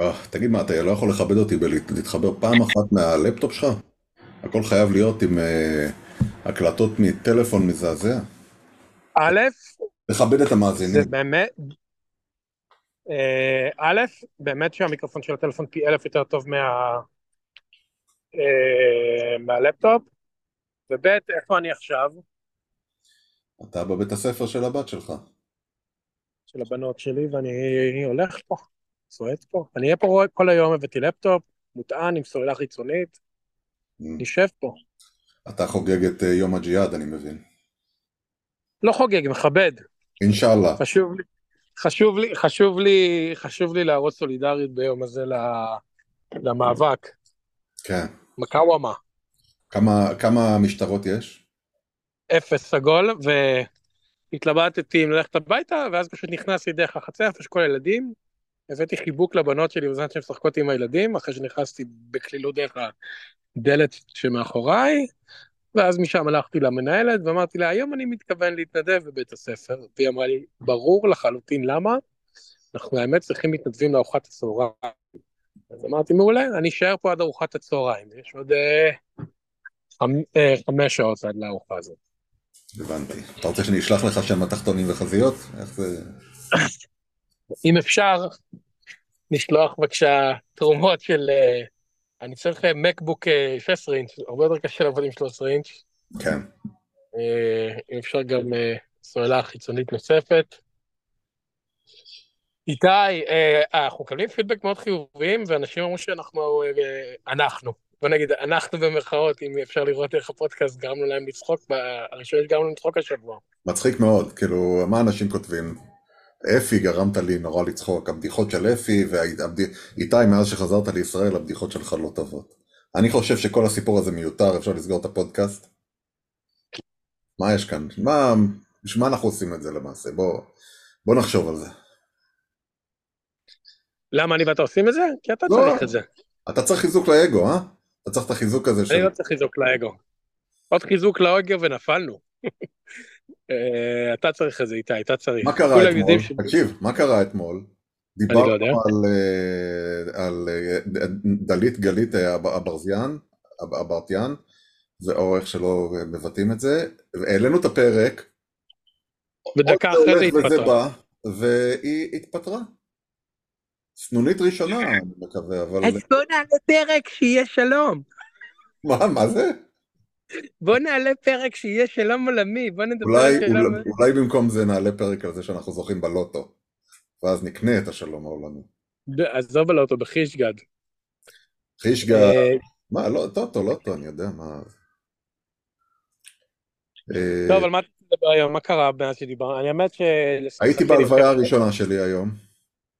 אה, תגיד מה, אתה לא יכול לכבד אותי ולהתחבר פעם אחת מהלפטופ שלך? הכל חייב להיות עם אה, הקלטות מטלפון מזעזע. א', לכבד את זה המאזינים. באמת, אה, א', באמת שהמיקרופון של הטלפון פי אלף יותר טוב מה, מהלפטופ, וב', איפה אני עכשיו? אתה בבית הספר של הבת שלך. של הבנות שלי, ואני הולך פה, צועד פה. אני אהיה פה כל היום, הבאתי לפטופ, מוטען עם סוללה חיצונית, Mm. נשב פה. אתה חוגג את אה, יום הג'יהאד, אני מבין. לא חוגג, מכבד. אינשאללה. חשוב לי, חשוב לי, חשוב לי, חשוב לי להראות סולידריות ביום הזה למאבק. כן. מקאוומה. כמה, כמה משטרות יש? אפס עגול, והתלבטתי אם ללכת הביתה, ואז פשוט נכנסתי דרך החצר, איפה שכל הילדים, הבאתי חיבוק לבנות שלי בזמן שהן משחקות עם הילדים, אחרי שנכנסתי בקלילות דרך הדלת שמאחוריי, ואז משם הלכתי למנהלת ואמרתי לה, היום אני מתכוון להתנדב בבית הספר, והיא אמרה לי, ברור לחלוטין למה, אנחנו האמת צריכים מתנדבים לארוחת הצהריים. אז אמרתי, מעולה, אני אשאר פה עד ארוחת הצהריים, יש עוד אה, חמ, אה, חמש שעות עד לארוחה הזאת. הבנתי. אתה רוצה שאני אשלח לך שם תחתונים וחזיות? איך זה... אם אפשר, לשלוח בבקשה תרומות של... אה, אני צריך אה, מקבוק אה, 16 אינץ', הרבה יותר קשה לעבוד עם 13 אינץ'. כן. אה, אם אפשר גם אה, סוללה חיצונית נוספת. איתי, אה, אנחנו מקבלים פידבק מאוד חיוביים, ואנשים אמרו שאנחנו, אה, אנחנו, בוא נגיד, אנחנו במרכאות, אם אפשר לראות איך הפודקאסט גרמנו להם לצחוק, הראשון גרמנו להם לצחוק השבוע. מצחיק מאוד, כאילו, מה אנשים כותבים? אפי, גרמת לי נורא לצחוק, הבדיחות של אפי, ואיתי, מאז שחזרת לישראל, הבדיחות שלך לא טובות. אני חושב שכל הסיפור הזה מיותר, אפשר לסגור את הפודקאסט. מה יש כאן? מה, בשביל מה אנחנו עושים את זה למעשה? בוא, בוא נחשוב על זה. למה אני ואתה עושים את זה? כי אתה לא. צריך את זה. אתה צריך חיזוק לאגו, אה? אתה צריך את החיזוק הזה של... אני לא צריך חיזוק לאגו. עוד חיזוק לאגו ונפלנו. אה, אתה צריך את זה, איתי, אתה צריך. מה קרה אתמול? תקשיב, מה קרה אתמול? לא דיברנו. על, אה, על אה, דלית גלית אברזיאן, אב- אברטיאן, או איך שלא מבטאים את זה, העלינו את הפרק, ודקה עוד אחרי זה הולך וזה התפטרה. בא, והיא התפטרה. סנונית ראשונה, אני מקווה, אבל... אז בוא נעלה פרק שיהיה שלום. מה, מה זה? בוא נעלה פרק שיהיה שלום עולמי, בוא נדבר אולי, על שלום. אולי, אולי במקום זה נעלה פרק על זה שאנחנו זוכים בלוטו, ואז נקנה את השלום העולמי. עזוב על האוטו בחישגד. חישגה, אה, מה, לא, טוטו, לוטו, אני יודע מה... אה, טוב, על מה אתה מדבר היום? מה קרה מאז שדיברנו? אני האמת ש... הייתי בהלוויה הראשונה שלי היום.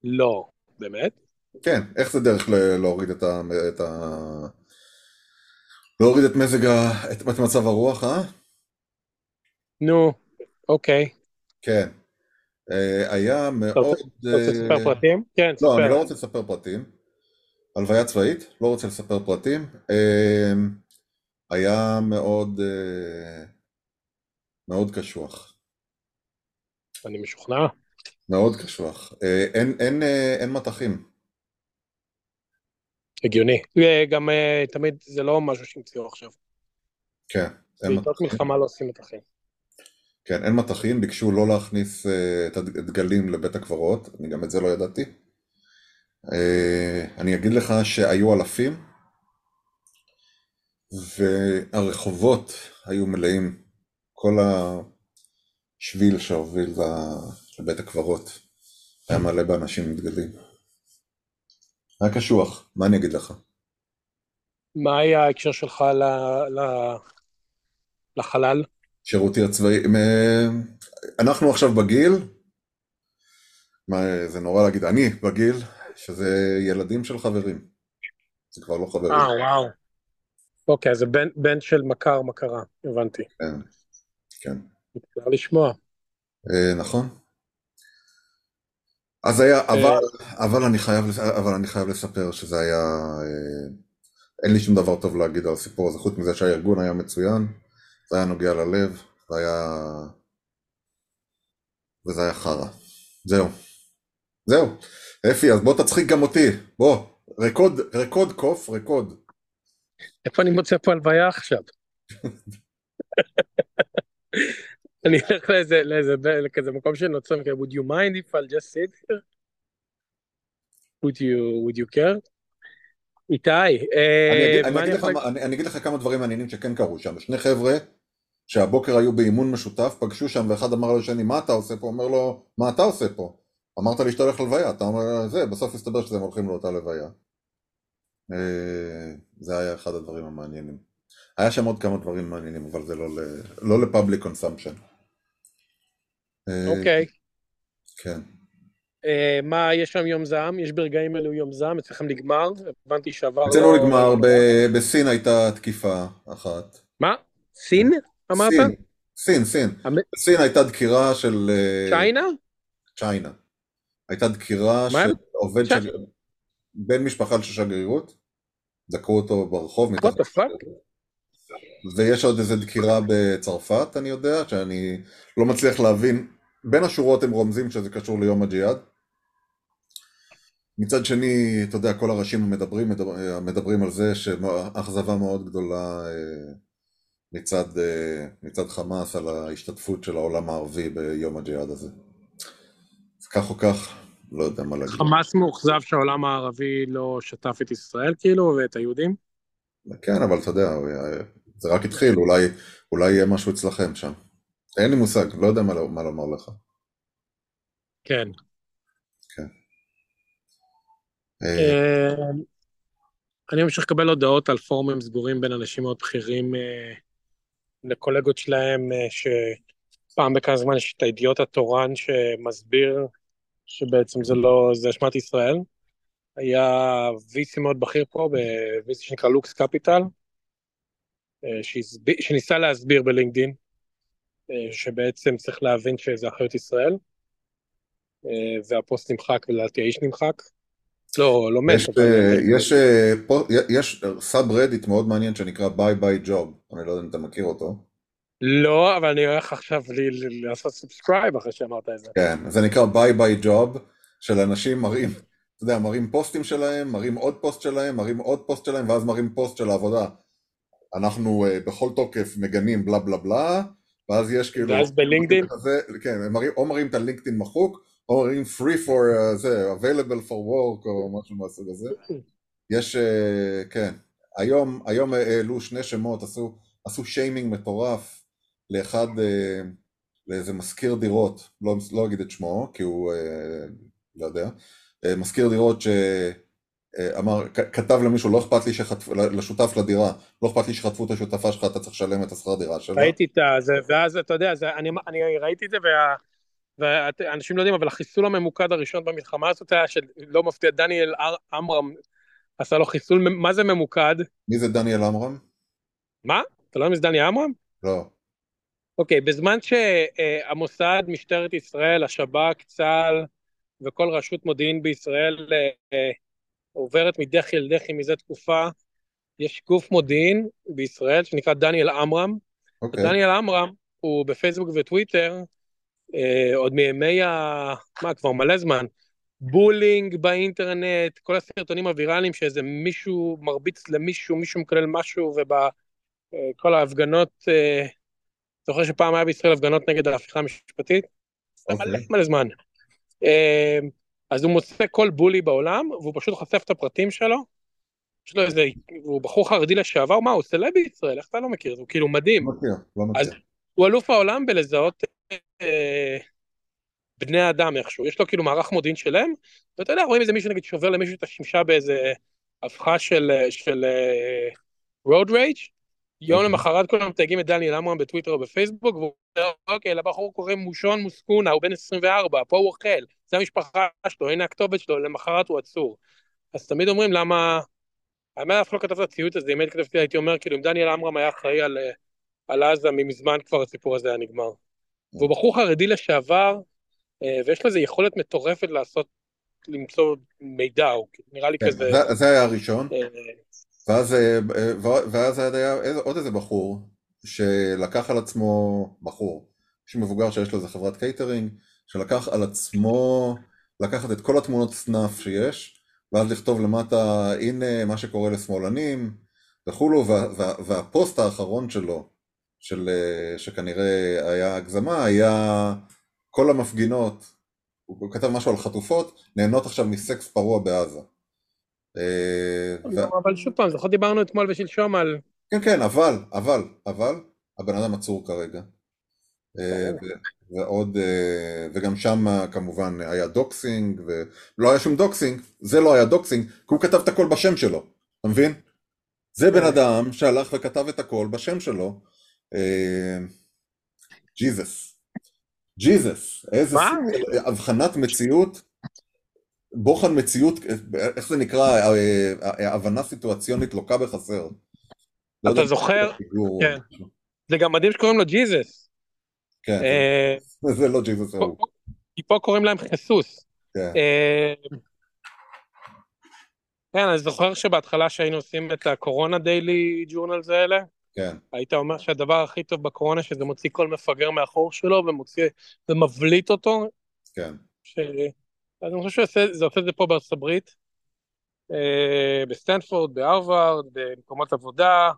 לא, באמת? כן, איך זה דרך להוריד את ה... להוריד את מזג ה... את, מצב הרוח, אה? נו, אוקיי. כן. אה, היה מאוד... אתה רוצה לספר אה, פרטים? כן, לא, אני ספר. לא רוצה לספר פרטים. הלוויה צבאית, לא רוצה לספר פרטים. אה, היה מאוד... מאוד קשוח. אני משוכנע. מאוד קשוח. אין, אין, אין מטחים. הגיוני. גם אה, תמיד זה לא משהו שהמציאו עכשיו. כן, בעיתות מטחים. מלחמה לא עושים מתחים. כן, אין מטחים, ביקשו לא להכניס אה, את הדגלים לבית הקברות, אני גם את זה לא ידעתי. אה, אני אגיד לך שהיו אלפים, והרחובות היו מלאים, כל השביל שהוביל לבית הקברות היה מלא באנשים עם דגלים. היה קשוח, מה אני אגיד לך? מה היה ההקשר שלך ל- ל- לחלל? שירותי הצבאי, אנחנו עכשיו בגיל, מה, זה נורא להגיד, אני בגיל, שזה ילדים של חברים, זה כבר לא חברים, אה, וואו. אוקיי, אז זה בן, בן של מכר מכרה, הבנתי. כן, כן, אפשר לשמוע. אה, נכון. אז היה, אבל, אבל אני חייב, אבל אני חייב לספר שזה היה, אה, אין לי שום דבר טוב להגיד על הסיפור הזה, חוץ מזה שהארגון היה מצוין, זה היה נוגע ללב, זה היה, וזה היה חרא. זהו, זהו. אפי, אז בוא תצחיק גם אותי. בוא, רקוד, רקוד קוף, רקוד. איפה אני מוצא פה הלוויה עכשיו? אני אלך לאיזה, לאיזה, לכזה מקום שנוצר, would you mind if I'll just sit here? would you, would you care? איתי, אני אגיד, אה, אני, אגיד לך, כמה דברים מעניינים שכן קרו שם. שני חבר'ה שהבוקר היו באימון משותף, פגשו שם ואחד אמר לשני, מה אתה עושה פה? אומר לו, מה אתה עושה פה? אמרת לי שאתה הולך ללוויה, אתה אומר, זה, בסוף הסתבר שהם הולכים לאותה לוויה. אה, זה היה אחד הדברים המעניינים. היה שם עוד כמה דברים מעניינים, אבל זה לא, לא ל public consumption. אוקיי. כן. אה, מה, יש שם יום זעם? יש ברגעים אלו יום זעם? אצלכם נגמר? הבנתי שעבר... אצלנו לא- נגמר, בסין הייתה תקיפה אחת. מה? סין? אמרת? סין, סין, בסין הייתה דקירה של... אה, צ'יינה? צ'יינה. הייתה דקירה? של עובד של... בן משפחה של שגרירות, דקרו אותו ברחוב What the fuck? ויש עוד איזה דקירה בצרפת, אני יודע, שאני לא מצליח להבין. בין השורות הם רומזים שזה קשור ליום הג'יהאד. מצד שני, אתה יודע, כל הראשים המדברים מדבר- מדברים על זה שאכזבה מאוד גדולה אה, מצד, אה, מצד חמאס על ההשתתפות של העולם הערבי ביום הג'יהאד הזה. אז כך או כך, לא יודע מה להגיד. חמאס מאוכזב שהעולם הערבי לא שטף את ישראל כאילו ואת היהודים? כן, אבל אתה יודע, זה רק התחיל, אולי, אולי יהיה משהו אצלכם שם. אין לי מושג, לא יודע מה, מה לומר לך. כן. אה, אה, אני ממשיך לקבל הודעות על פורומים סגורים בין אנשים מאוד בכירים אה, לקולגות שלהם, אה, שפעם בכמה זמן יש את הידיעות התורן שמסביר שבעצם זה לא, זה אשמת ישראל. היה VC מאוד בכיר פה, ב-VC שנקרא לוקס קפיטל, אה, שהסב- שניסה להסביר בלינקדין, אה, שבעצם צריך להבין שזה אחריות ישראל, אה, והפוסט נמחק ולדעתי האיש נמחק. לא, לא מת, יש, יש, יש subreddit מאוד מעניין שנקרא bye bye job, אני לא יודע אם אתה מכיר אותו. לא, אבל אני הולך עכשיו לעשות subscribe אחרי שאמרת את זה. כן, זה נקרא bye bye job, של אנשים מראים, אתה יודע, מראים פוסטים שלהם, מראים עוד פוסט שלהם, מראים עוד פוסט שלהם, ואז מראים פוסט של העבודה. אנחנו אה, בכל תוקף מגנים בלה בלה בלה, ואז יש כאילו... ואז בלינקדין? כזה, כן, הם מראים, או מראים את ה LinkedIn מחוק, או מראים free for, uh, זה, available for work, או משהו מהסוג הזה. יש, אה, כן, היום, היום העלו שני שמות, עשו, עשו שיימינג מטורף לאחד, אה, לאיזה מזכיר דירות, לא, לא אגיד את שמו, כי הוא, אה, לא יודע, אה, מזכיר דירות שאמר, כתב למישהו, לא אכפת לי שחטפו, לשותף לדירה, לא אכפת לי שחטפו את השותפה שלך, אתה צריך לשלם את השכר דירה שלו. ראיתי את זה, ואז אתה יודע, זה, אני, אני ראיתי את זה, וה, ואנשים לא יודעים, אבל החיסול הממוקד הראשון במלחמה הזאת היה שלא מפתיע, דניאל עמרם עשה לו חיסול, מה זה ממוקד? מי זה דניאל עמרם? מה? אתה לא יודע מי זה דניאל עמרם? לא. אוקיי, בזמן שהמוסד, משטרת ישראל, השב"כ, צה"ל וכל רשות מודיעין בישראל אה, עוברת מדחי אל דחי מזה תקופה, יש גוף מודיעין בישראל שנקרא דניאל עמרם. אוקיי. דניאל עמרם הוא בפייסבוק וטוויטר, אה, עוד מימי ה... מה, כבר מלא זמן, בולינג באינטרנט, כל הסרטונים הוויראליים שאיזה מישהו מרביץ למישהו, מישהו מקלל משהו, ובכל ההפגנות, אה, זוכר שפעם היה בישראל הפגנות נגד ההפיכה המשפטית? אוקיי. מלא מלא זמן. אה, אז הוא מוצא כל בולי בעולם, והוא פשוט חושף את הפרטים שלו. יש לו איזה, הוא בחור חרדי לשעבר, מה, הוא סלב בישראל, איך אתה לא מכיר? הוא כאילו מדהים. לא מכיר, לא אז מכיר. הוא אלוף העולם בלזהות אה, בני אדם איכשהו, יש לו כאילו מערך מודיעין שלם, ואתה יודע, רואים איזה מישהו נגיד שובר למישהו את השמשה באיזה הפכה של, של רוד רייג', יום. למחרת כולם מתייגים את דניאל עמרם בטוויטר או בפייסבוק, והוא אומר, אוקיי, לבחור קוראים מושון מוסקונה, הוא בן 24, פה הוא אוכל, זה המשפחה שלו, הנה הכתובת שלו, למחרת הוא עצור. אז תמיד אומרים למה, האמת אף לא כתב את הציוט הזה, אם הייתי כתבתי הייתי אומר, כאילו אם דניאל עמרם היה אחראי על, על עזה, מזמן כבר הסיפור הזה היה נגמר. והוא בחור חרדי לשעבר, אה, ויש לו איזו יכולת מטורפת לעשות, למצוא מידע, הוא נראה לי כן, כזה... זה- זה היה הראשון, אה, ואז, אה, ו- ואז היה עוד איזה בחור שלקח על עצמו, בחור, מישהו מבוגר שיש לו איזה חברת קייטרינג, שלקח על עצמו לקחת את כל התמונות snap שיש, ואז לכתוב למטה, הנה מה שקורה לשמאלנים וכולו, וה, וה, והפוסט האחרון שלו, של, אה, שכנראה היה הגזמה, היה כל המפגינות, הוא כתב משהו על חטופות, נהנות עכשיו מסקס פרוע בעזה. אה, אבל שוב פעם, זוכר דיברנו אתמול ושלשום על... כן, כן, אבל, אבל, אבל, הבן אדם עצור כרגע. אה, ועוד, אה, וגם שם כמובן היה doxxing, ולא היה שום doxxing, זה לא היה doxxing, כי הוא כתב את הכל בשם שלו, אתה מבין? זה בן אדם שהלך וכתב את הכל בשם שלו. ג'יזוס. ג'יזוס. איזה הבחנת מציאות, בוחן מציאות, איך זה נקרא, הבנה סיטואציונית לוקה בחסר. לא אתה זוכר? כן. זה גם מדהים שקוראים לו ג'יזוס. כן, אה, זה לא ג'יזוס ההוא. כי פה קוראים להם חיסוס. כן. אה, כן, אני זוכר שבהתחלה שהיינו עושים את הקורונה daily journals האלה, כן. היית אומר שהדבר הכי טוב בקורונה שזה מוציא כל מפגר מהחור שלו ומוציא, ומבליט אותו. כן. ש... אז אני חושב שזה עושה את זה פה בארצות הברית, אה, בסטנפורד, בהרווארד, במקומות עבודה,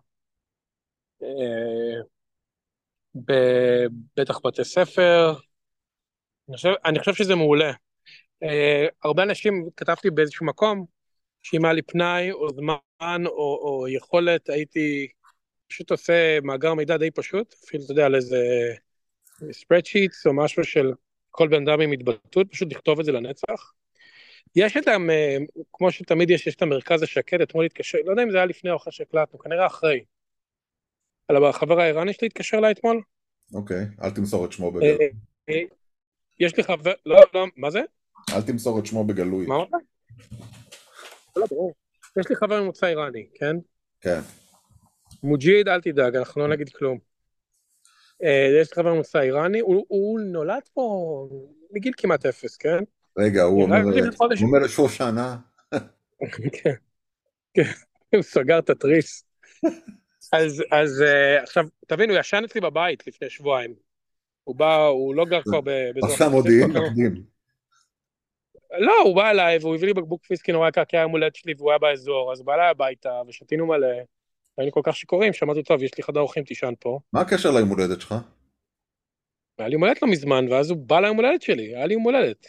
אה, בטח בתי ספר, אני חושב, אני חושב שזה מעולה. Uh, הרבה אנשים, כתבתי באיזשהו מקום, שאם היה לי פנאי או זמן או, או יכולת, הייתי פשוט עושה מאגר מידע די פשוט, אפילו, אתה יודע, על איזה spreadsheets או משהו של כל בן אדם עם התבטאות, פשוט לכתוב את זה לנצח. יש את, המ... כמו שתמיד יש, יש את המרכז השקט, אתמול התקשר, לא יודע אם זה היה לפני או אחרי שהקלטנו, כנראה אחרי. על החבר האיראני שלי התקשר אליי אתמול. אוקיי, אל תמסור את שמו בגלוי. אה, אה, יש לי חבר, לא, לא, מה זה? אל תמסור את שמו בגלוי. מה אמרת? לא, ברור. יש לי חבר ממוצא איראני, כן? כן. מוג'יד, אל תדאג, אנחנו לא נגיד כלום. אה, יש חבר ממוצא איראני, הוא נולד פה מגיל כמעט אפס, כן? רגע, הוא אומר שושנה. כן, כן, הוא סגר את התריס. אז, אז uh, עכשיו, תבין, הוא ישן אצלי בבית לפני שבועיים. הוא בא, הוא לא גר כבר באזור... עשה מודיעין מקדים. לא, הוא בא אליי והוא הביא לי בקבוק פיסקי נורא היה יום הולדת שלי והוא היה באזור, אז הוא בא אליי הביתה ושתינו מלא. היינו כל כך שיכורים, שאמרתי, טוב, יש לי חדר אורחים, תישן פה. מה הקשר ליום הולדת שלך? היה לי יום הולדת לא מזמן, ואז הוא בא ליום הולדת שלי, היה לי יום הולדת.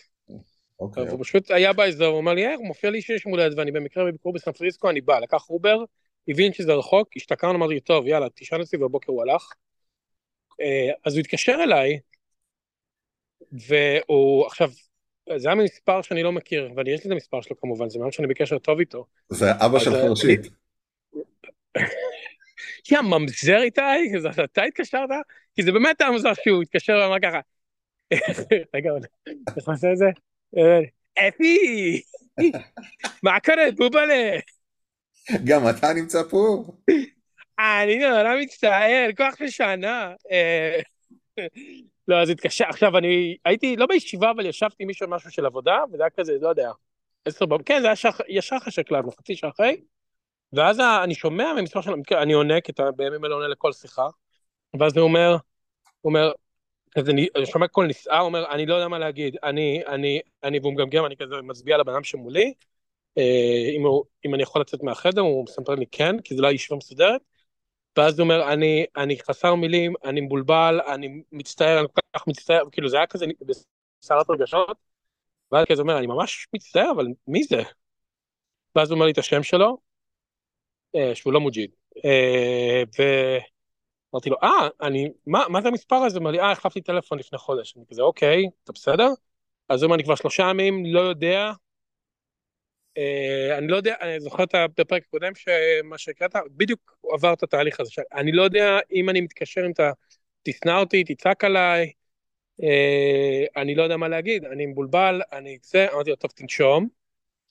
אוקיי. הוא פשוט היה באזור, הוא אמר לי, אה, מופיע לי שיש יום הולדת, ואני במקרה בביקור בסן פריסקו, אני בא, לקח אובר, הבין שזה רחוק, השתכרנו, אמרתי, טוב, יאללה, תשאל אצלי, ובבוקר הוא הלך. אה, אז הוא התקשר אליי, והוא, עכשיו, זה היה מספר שאני לא מכיר, ואני יש לי את המספר שלו כמובן, זה מאוד שאני בקשר טוב איתו. זה אבא של חרשית. יא, ממזר איתי? אתה התקשרת? כי זה באמת היה מוזר שהוא התקשר ואמר ככה. רגע, איך נעשה את זה? אה, אפי! מה קורה, בובלה? גם אתה נמצא פה? אני נורא מצטער, כוח שנה. אה, לא, אז התקשר, עכשיו אני הייתי לא בישיבה, אבל ישבתי עם מישהו על משהו של עבודה, וזה היה כזה, לא יודע, עשר כן, זה היה. ישר אחרי שהקלטנו, חצי שעה אחרי, ואז אני שומע ממספר של, אני עונה, כי אתה בימים אלה עונה לכל שיחה, ואז הוא אומר, הוא אומר, כזה, אני שומע קול נסער, אומר, אני לא יודע מה להגיד, אני, אני, אני, והוא מגמגם, אני כזה מצביע לבן אדם שמולי, אה, אם, הוא, אם אני יכול לצאת מהחדר, הוא מספר לי כן, כי זה לא ישיבה מסודרת. ואז הוא אומר, אני, אני חסר מילים, אני מבולבל, אני מצטער, אני כל כך מצטער, כאילו זה היה כזה בסערת רגשות. ואז כזה אומר, אני ממש מצטער, אבל מי זה? ואז הוא אומר לי את השם שלו, שהוא לא מוג'יד. אה, ואמרתי לו, אה, אני, מה, מה זה המספר הזה? אומר לי, אה, החלפתי טלפון לפני חודש. אני כזה, אוקיי, אתה בסדר? אז הוא אומר, אני כבר שלושה ימים לא יודע אה, אני לא יודע, אני זוכר את הפרק הקודם שמה שהקראת, בדיוק עבר את התהליך הזה. אני לא יודע אם אני מתקשר אם אתה תשנא אותי, תצעק עליי, אה, אני לא יודע מה להגיד, אני מבולבל, אני אצא, אמרתי לו, טוב, תנשום.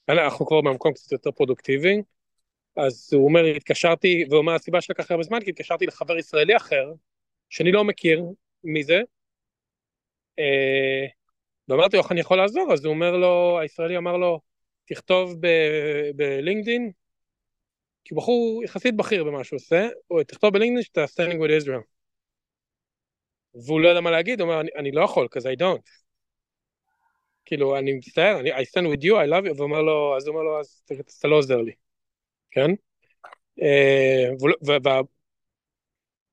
אנחנו כבר במקום קצת יותר פרודוקטיבי. אז הוא אומר, התקשרתי, והוא אומר, הסיבה שלקח הרבה זמן, כי התקשרתי לחבר ישראלי אחר, שאני לא מכיר מי זה, אה, ואמרתי לו, איך אני יכול לעזור? אז הוא אומר לו, הישראלי אמר לו, תכתוב בלינקדין, כי הוא בחור יחסית בכיר במה שהוא עושה, או תכתוב בלינקדין שאתה standing with Israel. והוא לא יודע מה להגיד, הוא אומר, אני, אני לא יכול, because I don't. כאילו, אני מצטער, אני, I stand with you, I love you, ואומר לו, אז הוא אומר לו, אז אתה לא עוזר לי, כן?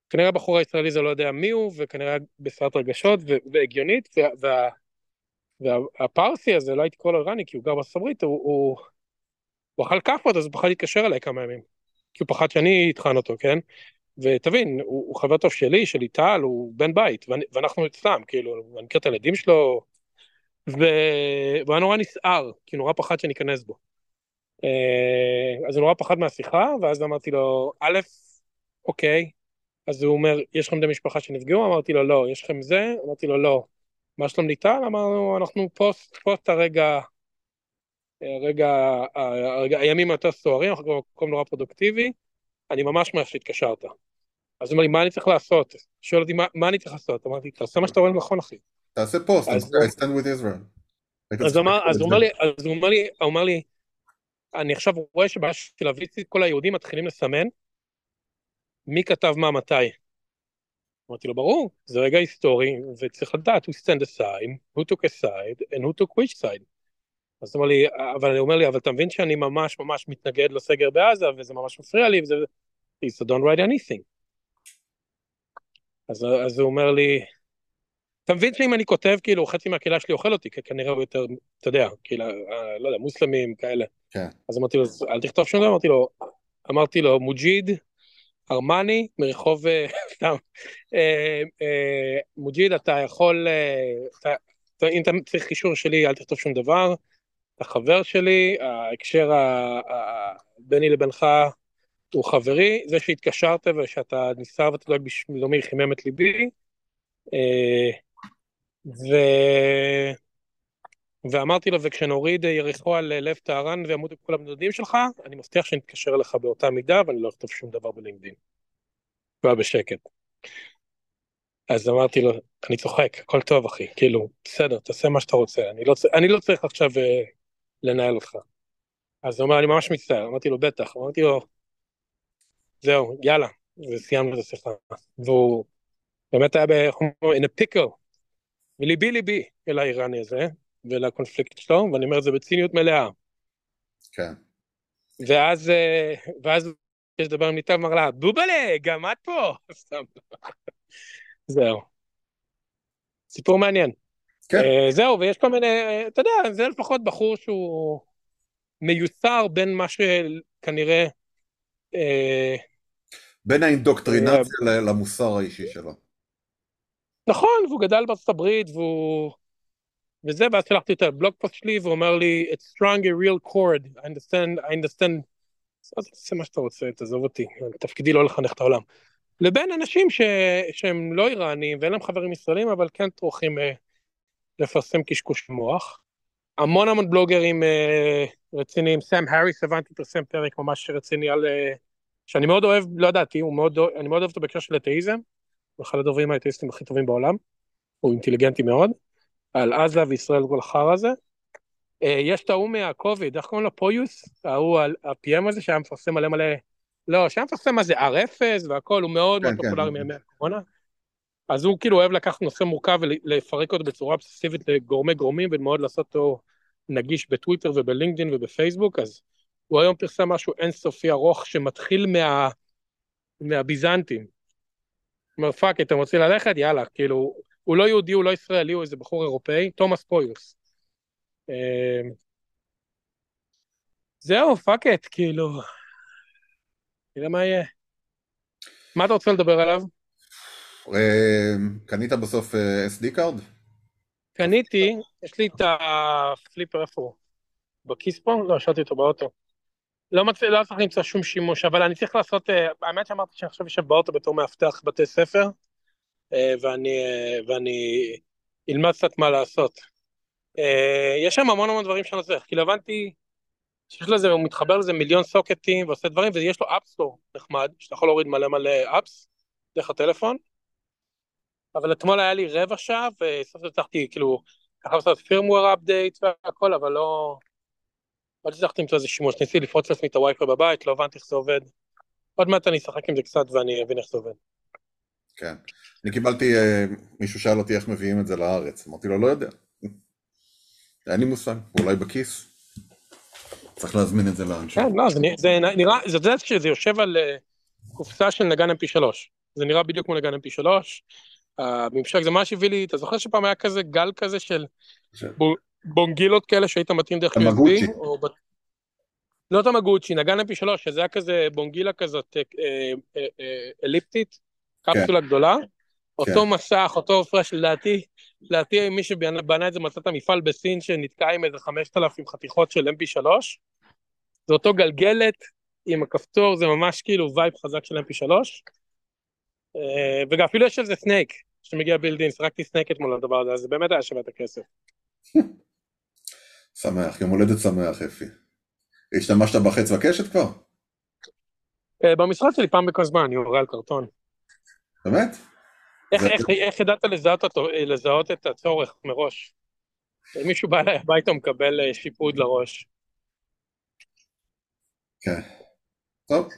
וכנראה הבחור הישראלי זה לא יודע מי הוא, וכנראה בסרט רגשות והגיונית, וה, והפרסי הזה, לא הייתי קורא לו איראני, כי הוא גר בארצות הברית, הוא, הוא, הוא אכל כאפות, אז הוא פחד להתקשר אליי כמה ימים. כי הוא פחד שאני אטחן אותו, כן? ותבין, הוא, הוא חבר טוב שלי, של ליטל, הוא בן בית, ואני, ואנחנו אצלם, כאילו, אני מכיר את הילדים שלו, ו... והוא היה נורא נסער, כי נורא פחד שאני אכנס בו. אה, אז הוא נורא פחד מהשיחה, ואז אמרתי לו, א', אוקיי, אז הוא אומר, יש לכם בני משפחה שנפגעו? אמרתי לו, לא. יש לכם זה? אמרתי לו, לא. מה שלום ליטל? אמרנו, אנחנו פוסט, פוסט הרגע, הרגע, הרגע, הימים היותר סוערים, אנחנו במקום נורא פרודוקטיבי, אני ממש שמח שהתקשרת. אז הוא אומר לי, מה אני צריך לעשות? שואל אותי, מה, מה אני צריך לעשות? אמרתי, תעשה מה שאתה רואה נכון, אחי. תעשה פוסט, I stand with Israel. אז הוא אומר לי, אז הוא אומר לי, הוא אומר לי, אני עכשיו רואה שבעיה של הוויצית, כל היהודים מתחילים לסמן מי כתב מה מתי. אמרתי לו, ברור, זה רגע היסטורי, וצריך לדעת who stand aside, who took a side, and who took which side. אז הוא אומר לי, אבל הוא אומר לי, אבל אתה מבין שאני ממש ממש מתנגד לסגר בעזה, וזה ממש מפריע לי, וזה... so don't write anything. אז, אז הוא אומר לי, אתה מבין שאם אני כותב, כאילו, חצי מהקהילה שלי אוכל אותי, כי כנראה הוא יותר, אתה יודע, כאילו, אה, לא יודע, מוסלמים כאלה. כן. אז אמרתי לו, אל תכתוב שום דבר, אמרתי לו, אמרתי לו, מוג'יד, ארמני, מרחוב, אה, סתם, אה, מוג'יד, אתה יכול, אתה, אם אתה צריך קישור שלי, אל תכתוב שום דבר, אתה חבר שלי, ההקשר ביני לבינך הוא חברי, זה שהתקשרת ושאתה נסער ואתה דואג בשבילומי חימם את ליבי, ו... ואמרתי לו, וכשנוריד יריחו על לב טהרן וימותו כל הבנודים שלך, אני מבטיח שנתקשר אליך באותה מידה ואני לא אכתוב שום דבר בלינקדאין. הוא היה בשקט. אז אמרתי לו, אני צוחק, הכל טוב אחי, כאילו, בסדר, תעשה מה שאתה רוצה, אני לא, אני לא צריך עכשיו uh, לנהל אותך. אז הוא אומר, אני ממש מצטער, אמרתי לו, בטח, אמרתי לו, זהו, יאללה, וסיימנו את השיחה. והוא באמת היה ב... in a pickle, וליבי ליבי אל האיראני הזה, ולקונפליקט שלו, ואני אומר את זה בציניות מלאה. כן. ואז, אה, ואז יש דבר עם ניתן, אמר לה, בובלה, גם את פה. זהו. סיפור מעניין. כן. Uh, זהו, ויש כל מיני, אתה יודע, זה לפחות בחור שהוא מיוסר בין מה שכנראה... Uh, בין האינדוקטרינציה uh, למוסר האישי שלו. נכון, והוא גדל בארצות הברית, והוא... וזה, ואז שלחתי את הבלוג פוסט שלי, והוא אומר לי, it's strong a real chord, I understand, I understand, אז תעשה מה שאתה רוצה, תעזוב אותי, תפקידי לא לחנך את העולם. לבין אנשים ש... שהם לא איראנים ואין להם חברים ישראלים, אבל כן טורחים אה, לפרסם קשקוש מוח. המון המון בלוגרים אה, רציניים, סאם האריס הבנתי פרסם פרק ממש רציני על... אה, שאני מאוד אוהב, לא ידעתי, מאוד, אני מאוד אוהב אותו בהקשר של אתאיזם. הוא אחד הדוברים האתאיסטים הכי טובים בעולם, הוא אינטליגנטי מאוד, על עזה וישראל וכל החרא הזה. אה, יש את ההוא מהקוביד, איך קוראים לו פויוס? ההוא ה-PM הזה שהיה מפרסם מלא מלא, לא, שהיה מפרסם מה זה R0 והכל, הוא מאוד מאוד כן, כן. פופולרי מימי הקורונה. אז הוא כאילו אוהב לקחת נושא מורכב ולפרק אותו בצורה אבססיבית לגורמי גורמים ומאוד לעשות אותו נגיש בטוויטר ובלינקדאין ובפייסבוק, אז הוא היום פרסם משהו אינסופי ארוך שמתחיל מה... מהביזנטים, אומר fuck, אתם רוצים ללכת? יאללה, כאילו, הוא לא יהודי, הוא לא ישראלי, הוא איזה בחור אירופאי, תומאס פויוס. אמ, זהו, fuck it, כאילו, נראה מה יהיה. מה אתה רוצה לדבר עליו? אמ, קנית בסוף אה, SD card? קניתי, יש לי את הפליפר איפה הוא? בכיס פה? לא, השארתי אותו באוטו. לא מצליח, לא צריך למצוא שום שימוש, אבל אני צריך לעשות, אה, האמת שאמרתי שאני עכשיו יושב באוטו בתור מאבטח בתי ספר, ואני, אה, ואני אלמד קצת מה לעשות. יש שם המון המון דברים שאני צריך, כאילו הבנתי שיש לזה, הוא מתחבר לזה מיליון סוקטים ועושה דברים, ויש לו אפסטור נחמד, שאתה יכול להוריד מלא מלא אפס דרך הטלפון, אבל אתמול היה לי רבע שעה, וסוף סוף הצלחתי, כאילו, ככה לעשות פירמוור אפדייט והכל, אבל לא... לא הצלחתי למצוא איזה שימוש, ניסיתי לפרוץ לעצמי את הווי-פיי בבית, לא הבנתי איך זה עובד. עוד מעט אני אשחק עם זה קצת ואני אבין איך זה עובד. כן. אני קיבלתי, אה, מישהו שאל אותי איך מביאים את זה לארץ, אמרתי לו, לא יודע. אין לי מושג, אולי בכיס. צריך להזמין את זה לאנשי. כן, לא, זה, זה נראה, זה יודע שזה יושב על אה, קופסה של נגן mp3. זה נראה בדיוק כמו נגן mp3. הממשק זה מה שהביא לי, אתה זוכר שפעם היה כזה גל כזה של בו- בונגילות כאלה שהיית מתאים דרך. USB? לא תמגוצ'י, נגן mp3, שזה היה כזה בונגילה כזאת אה, אה, אה, אליפטית, קפסולה גדולה. אותו מסך, אותו הפרש, לדעתי, לדעתי מי שבנה את זה מצא את המפעל בסין שנתקע עם איזה 5,000 חתיכות של mp3. זה אותו גלגלת עם הכפתור, זה ממש כאילו vibe חזק של mp3. אה, וגם אפילו יש איזה Snake שמגיע built-in, שחקתי Snake אתמול על הדבר הזה, אז זה באמת היה שווה את הכסף. שמח, יום הולדת שמח, אפי. השתמשת בחץ וקשת כבר? אה, במשרד שלי פעם בכמה זמן אני יורה על קרטון. באמת? איך, זה- איך, איך ידעת לזהות, אותו, לזהות את הצורך מראש? אם מישהו בא אליי הביתה הוא מקבל אה, שיפוד לראש. כן. טוב,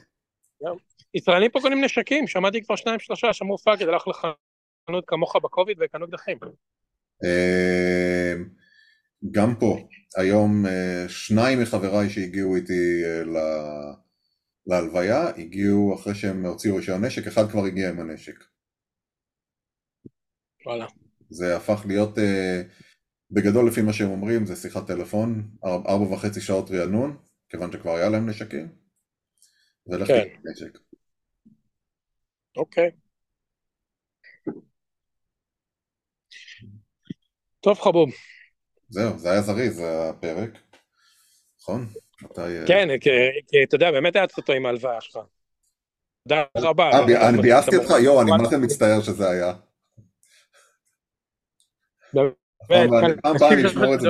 ישראלים פה קונים נשקים, שמעתי כבר שניים שלושה, שמעו פאגד, הלך לחנות כמוך בקוביד וקנו אקדחים. אה, גם פה, היום אה, שניים מחבריי שהגיעו איתי אה, להלוויה, הגיעו אחרי שהם הוציאו רישיון נשק, אחד כבר הגיע עם הנשק. וואלה. זה הפך להיות, אה, בגדול לפי מה שהם אומרים, זה שיחת טלפון, אר- ארבע וחצי שעות רענון, כיוון שכבר היה להם נשקים, ולך כן. נשק. אוקיי. טוב חבוב. זהו, זה היה זריז, זה הפרק. נכון? אה, כן, כי אתה יודע, באמת היה אותו עם ההלוואה שלך. תודה רבה. אה, אני ביאסתי אותך? יואו, אני זה מצטער שזה היה. פעם הבאה- אני אנשים אשמור את זה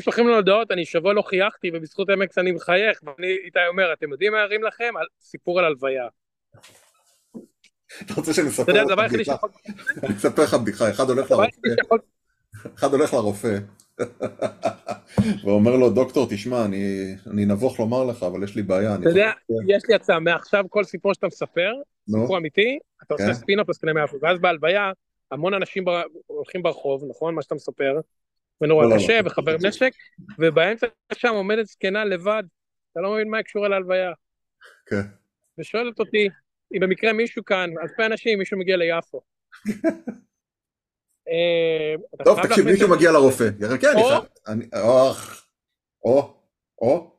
שולחים לנו הודעות, אני שבוע לא חייכתי, ובזכות עמק אני מחייך, ואני איתי אומר, אתם יודעים מה ירים לכם? על- סיפור על הלוויה. אתה רוצה שאני אספר לך בדיחה? אני אספר לך בדיחה, אחד הולך לרופא, ואומר לו, דוקטור, תשמע, אני אני נבוך לומר לך, אבל יש לי בעיה. אתה יודע, חושב- יש לי הצעה, מעכשיו כל סיפור שאתה מספר, סיפור אמיתי, אתה כן. עושה ספינאפ לסקני מאה אחוז, ואז בהלוויה, המון אנשים בר- הולכים ברחוב, נכון? מה שאתה מספר, ונורא לא, לא, קשה, לא. וחבר נשק, ובאמצע שם עומדת זקנה לבד, אתה לא מבין מה היא קשורה להלוויה. כן. ושואלת אותי, אם במקרה מישהו כאן, אלפי אנשים, מישהו מגיע ליפו. אה, טוב, חייב תקשיב, מישהו. מגיע לרופא. כן, אני חייב... או, או,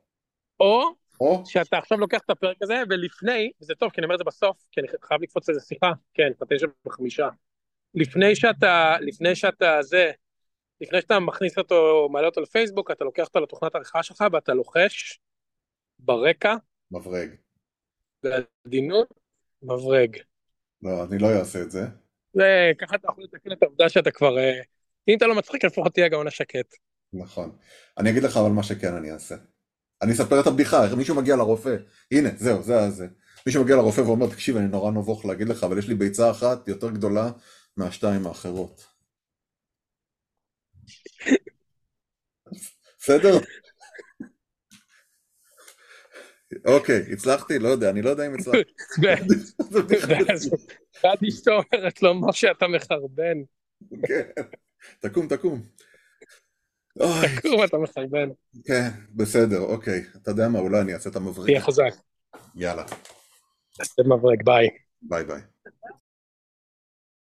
או או, שאתה עכשיו לוקח את הפרק הזה, ולפני, וזה טוב, כי אני אומר את זה בסוף, כי אני חייב לקפוץ איזה שיחה, כן, בתשע וחמישה. לפני שאתה, לפני שאתה זה, לפני שאתה מכניס אותו, מעלה אותו לפייסבוק, אתה לוקח אותו לתוכנת העריכה שלך, ואתה לוחש ברקע, מברג. בעדינות, מברג. לא, אני לא אעשה את זה. וככה אתה יכול לתקן את העובדה שאתה כבר, אה, אם אתה לא מצחיק, לפחות תהיה הגאון השקט. נכון. אני אגיד לך אבל מה שכן אני אעשה. אני אספר את הבדיחה, איך מישהו מגיע לרופא, הנה, זהו, זה זה. מישהו מגיע לרופא ואומר, תקשיב, אני נורא נבוך להגיד לך, אבל יש לי ביצה אחת יותר גדולה מהשתיים האחרות. בסדר? אוקיי, הצלחתי? לא יודע, אני לא יודע אם הצלחתי. ואז אשתו אומרת לו, משה, אתה מחרבן. כן. תקום, תקום. תקום, אתה מחרבן. כן, בסדר, אוקיי. אתה יודע מה, אולי אני אעשה את המבריק. תהיה חזק. יאללה, תעשה מברג, ביי. ביי ביי.